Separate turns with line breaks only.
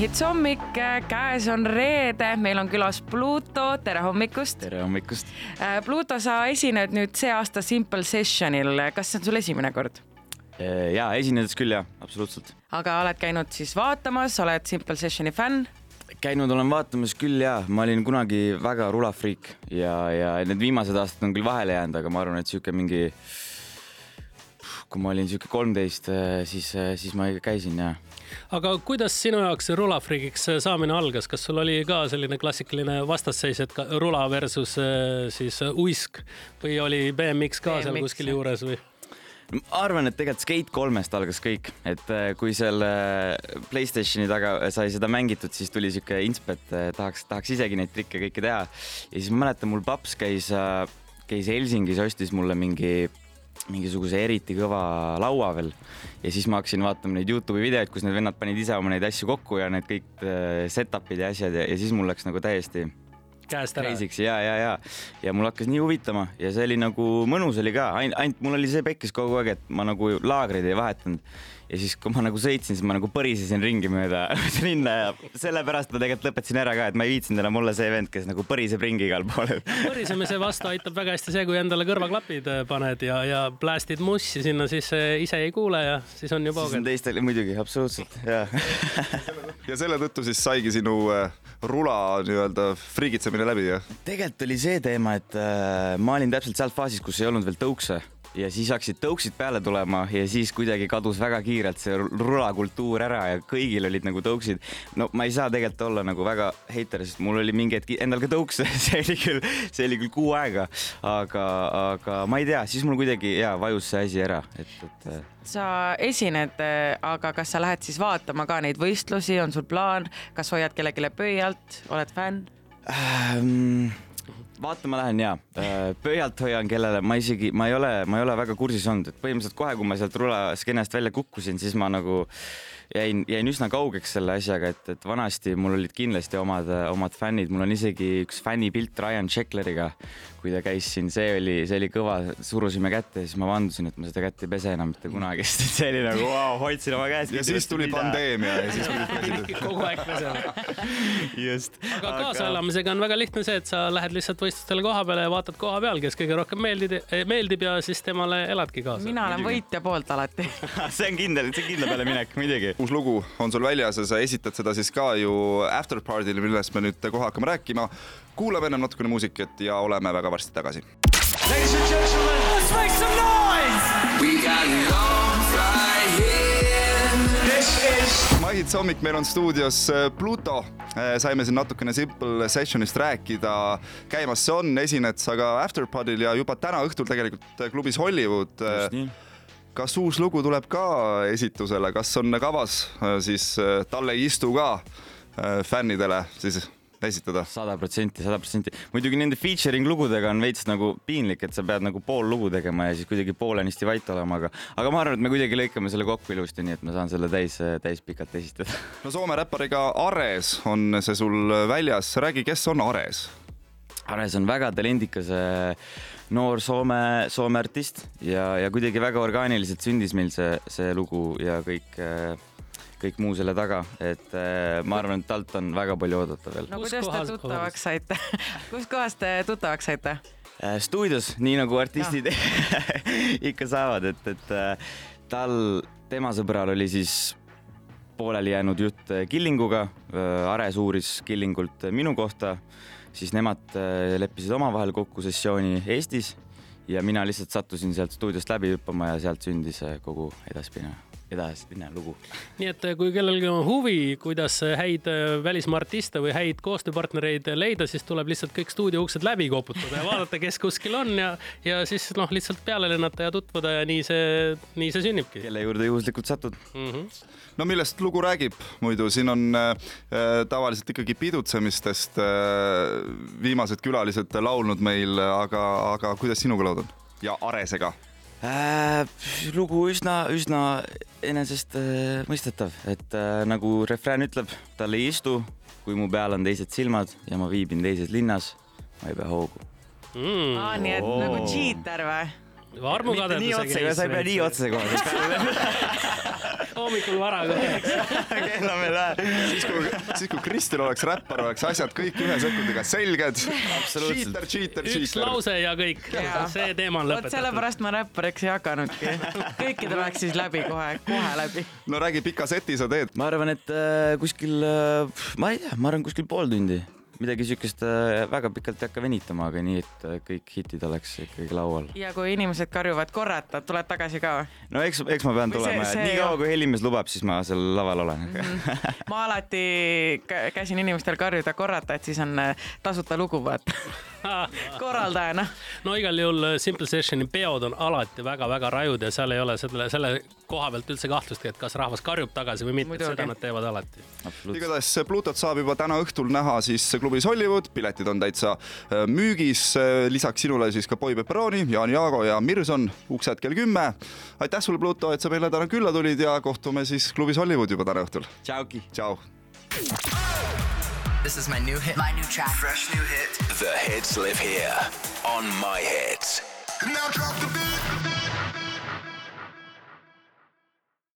mehitshommik, käes on reede, meil on külas Pluto, tere hommikust.
tere hommikust.
Pluto, sa esined nüüd see aasta Simple Sessionil, kas see on sul esimene kord?
ja esinedes küll jah, absoluutselt.
aga oled käinud siis vaatamas, oled Simple Sessioni fänn?
käinud olen vaatamas küll ja ma olin kunagi väga rulafriik ja, ja need viimased aastad on küll vahele jäänud, aga ma arvan, et sihuke mingi, kui ma olin sihuke kolmteist, siis, siis ma käisin ja
aga kuidas sinu jaoks rulafriigiks saamine algas, kas sul oli ka selline klassikaline vastasseis, et rula versus siis uisk või oli BMX ka BMX, seal kuskil juures või?
ma arvan, et tegelikult Skate kolmest algas kõik, et kui seal Playstationi taga sai seda mängitud, siis tuli sihuke insp, et tahaks, tahaks isegi neid trikke kõike teha. ja siis ma mäletan, mul paps käis, käis Helsingis, ostis mulle mingi mingisuguse eriti kõva laua veel. Ja siis ma hakkasin vaatama neid Youtube'i videoid, kus need vennad panid ise oma neid asju kokku ja need kõik set-up'id ja asjad ja, ja siis mul läks nagu täiesti
käest ära.
ja, ja, ja, ja mul hakkas nii huvitama ja see oli nagu mõnus oli ka, ainult, ainult mul oli see pekkis kogu aeg, et ma nagu laagreid ei vahetanud ja siis, kui ma nagu sõitsin, siis ma nagu põrisesin ringi mööda linna ja sellepärast ma tegelikult lõpetasin ära ka, et ma ei viitsinud enam olla see vend, kes nagu põriseb ringi igal pool.
põrisemise vastu aitab väga hästi see, kui endale kõrvaklapid äh, paned ja, ja plästid mussi sinna, siis äh, ise ei kuule ja siis on ju pooged. siis
on teistel muidugi, absoluutselt, ja
ja selle tõttu siis saigi sinu äh, rula nii-öelda friigitsemine läbi, jah?
tegelikult oli see teema, et äh, ma olin täpselt seal faasis, kus ei olnud veel tõukse. Ja siis hakkasid tõuksid peale tulema ja siis kuidagi kadus väga kiirelt see rulakultuur ära ja kõigil olid nagu tõuksid. no ma ei saa tegelikult olla nagu väga heiter, sest mul oli mingi hetk endal ka tõuks see oli küll, see oli küll kuu aega, aga, aga ma ei tea, siis mul kuidagi ja vajus see asi ära, et, et. Äh,
sa esined, aga kas sa lähed siis vaatama ka neid võistlusi, on sul plaan, kas hoiad kellelegi pöialt, oled fänn ähm,?
vaatama lähen ja äh, pöialt hoian kellele, ma isegi, ma ei ole, ma ei ole väga kursis olnud, et põhimõtteliselt kohe, kui ma sealt rulaskeenest välja kukkusin, siis ma nagu jäin, jäin üsna kaugeks selle asjaga, et, et vanasti mul olid kindlasti omad, omad fännid, mul on isegi üks fännipilt Ryan Checkleriga, kui ta käis siin, see oli, see oli kõva, surusime kätte ja siis ma vandusin, et ma seda kätt ei pese enam mitte kunagi, sest see oli nagu vau wow,, hoidsin oma käes.
ja siis tuli pandeemia ja siis
pidid kogu aeg pesema.
just.
aga kaasaelamisega on väga lihtne see, et sa lähed lihtsalt võistlustele koha peale ja vaatad koha peal, kes kõige rohkem meeldib, meeldib ja siis temale eladki kaasa.
mina olen võitja poolt alati
see on kindel, see on kindla peale minek muidugi
uus lugu on sul väljas ja sa esitad seda siis ka ju after party'l, millest me nüüd kohe hakkame rääkima. kuulame ennem natukene muusikat ja oleme väga varsti tagasi. Ladies and gentlemen, let's make some noise! We got long right here. This is Mahits hommik, meil on stuudios äh, Pluto. Äh, saime siin natukene Simple Sessionist rääkida. käimas see on, esined sa ka Afterpodil ja juba täna õhtul tegelikult klubis Hollywood. just nii kas uus lugu tuleb ka esitusele, kas on kavas äh, siis äh, Talle ei istu ka äh, fännidele siis esitada?
sada protsenti, sada protsenti. muidugi nende featuring lugudega on veits nagu piinlik, et sa pead nagu pool lugu tegema ja siis kuidagi poolenisti vait olema, aga, aga ma arvan, et me kuidagi lõikame selle kokku ilusti, nii et ma saan selle täis, täispikalt esitada.
no Soome räppariga Ares on see sul väljas, räägi, kes on Ares?
Ares on väga talendikas noor Soome, Soome artist ja, ja kuidagi väga orgaaniliselt sündis meil see, see lugu ja kõik, kõik muu selle taga, et äh, ma arvan, et talt on väga palju oodata veel.
no kuidas te tuttavaks saite kuskohast te tuttavaks saite?
Äh, stuudios, nii nagu artistid ikka saavad, et, et äh, tal, tema sõbral oli siis pooleli jäänud jutt Killinguga. Ares uuris Killingult minu kohta siis nemad äh, leppisid omavahel kokku sessiooni Eestis ja mina lihtsalt sattusin sealt stuudiost läbi hüppama ja sealt sündis äh, kogu edaspidine edasine lugu.
nii et äh, kui kellelgi on huvi, kuidas häid välismaa artiste või häid koostööpartnereid leida, siis tuleb lihtsalt kõik stuudio uksed läbi koputada ja vaadata, kes kuskil on ja, ja siis noh, lihtsalt peale lennata ja tutvuda ja nii see, nii see sünnibki.
kelle juurde juhuslikult satud mm.
-hmm no millest lugu räägib muidu, siin on äh, tavaliselt ikkagi pidutsemistest äh, viimased külalised laulnud meil, aga, aga kuidas sinuga lood on ja Aresega
äh,? lugu üsna, üsna enesestmõistetav äh,, et äh, nagu refrään ütleb, tal ei istu, kui mu peal on teised silmad ja ma viibin teises linnas, ma ei pea hoogu
mm.. aa, nii et oh. nagu cheater või?
armu
mitte nii otse, sa ei pea nii otse kohe.
hommikul vara kohe.
kell on veel vähe.
siis kui, siis kui Kristel oleks räppar, oleks asjad kõik ühe sekundiga selged.
Absoluutselt.
Cheater, cheater,
üks
cheater.
lause ja kõik, see teema on lõpetatud.
sellepärast ma räppariks ei hakanudki. kõikidel oleks siis läbi kohe, kohe läbi.
no räägi, pika seti sa teed.
ma arvan, et äh, kuskil äh,, ma ei tea, ma arvan kuskil pool tundi, midagi siukest äh, väga pikalt ei hakka venitama, aga nii, et äh, kõik hitid oleks ikkagi laual.
ja kui inimesed karjuvad korrata, tuled tagasi ka või?
no eks, eks ma pean
Või
tulema, et nii kaua kui helimees lubab, siis ma seal laval olen
ma alati kä- käsin inimestel karjuda korrata, et siis on äh, tasuta lugu, vaata. korraldajana.
no igal juhul äh, Simple Sessioni peod on alati väga-väga rajud ja seal ei ole selle, selle koha pealt üldse kahtlustki, et kas rahvas karjub tagasi või mitte, seda nad teevad alati.
igatahes Plutot saab juba täna õhtul näha siis klubis Hollywood, piletid on täitsa äh, müügis. lisaks sinule siis ka Boy Pepperoni, Jaan Jaago ja Mirson, uksed kell kümme. aitäh sulle, Pluto, et sa meile täna külla tulid ja kohtume siis klubis Hollywood juba täna õhtul.
tšauki.
tšau.
This is my new hit. My new track. Fresh new hit.
The hits live here on My Hits.
Now drop the beat.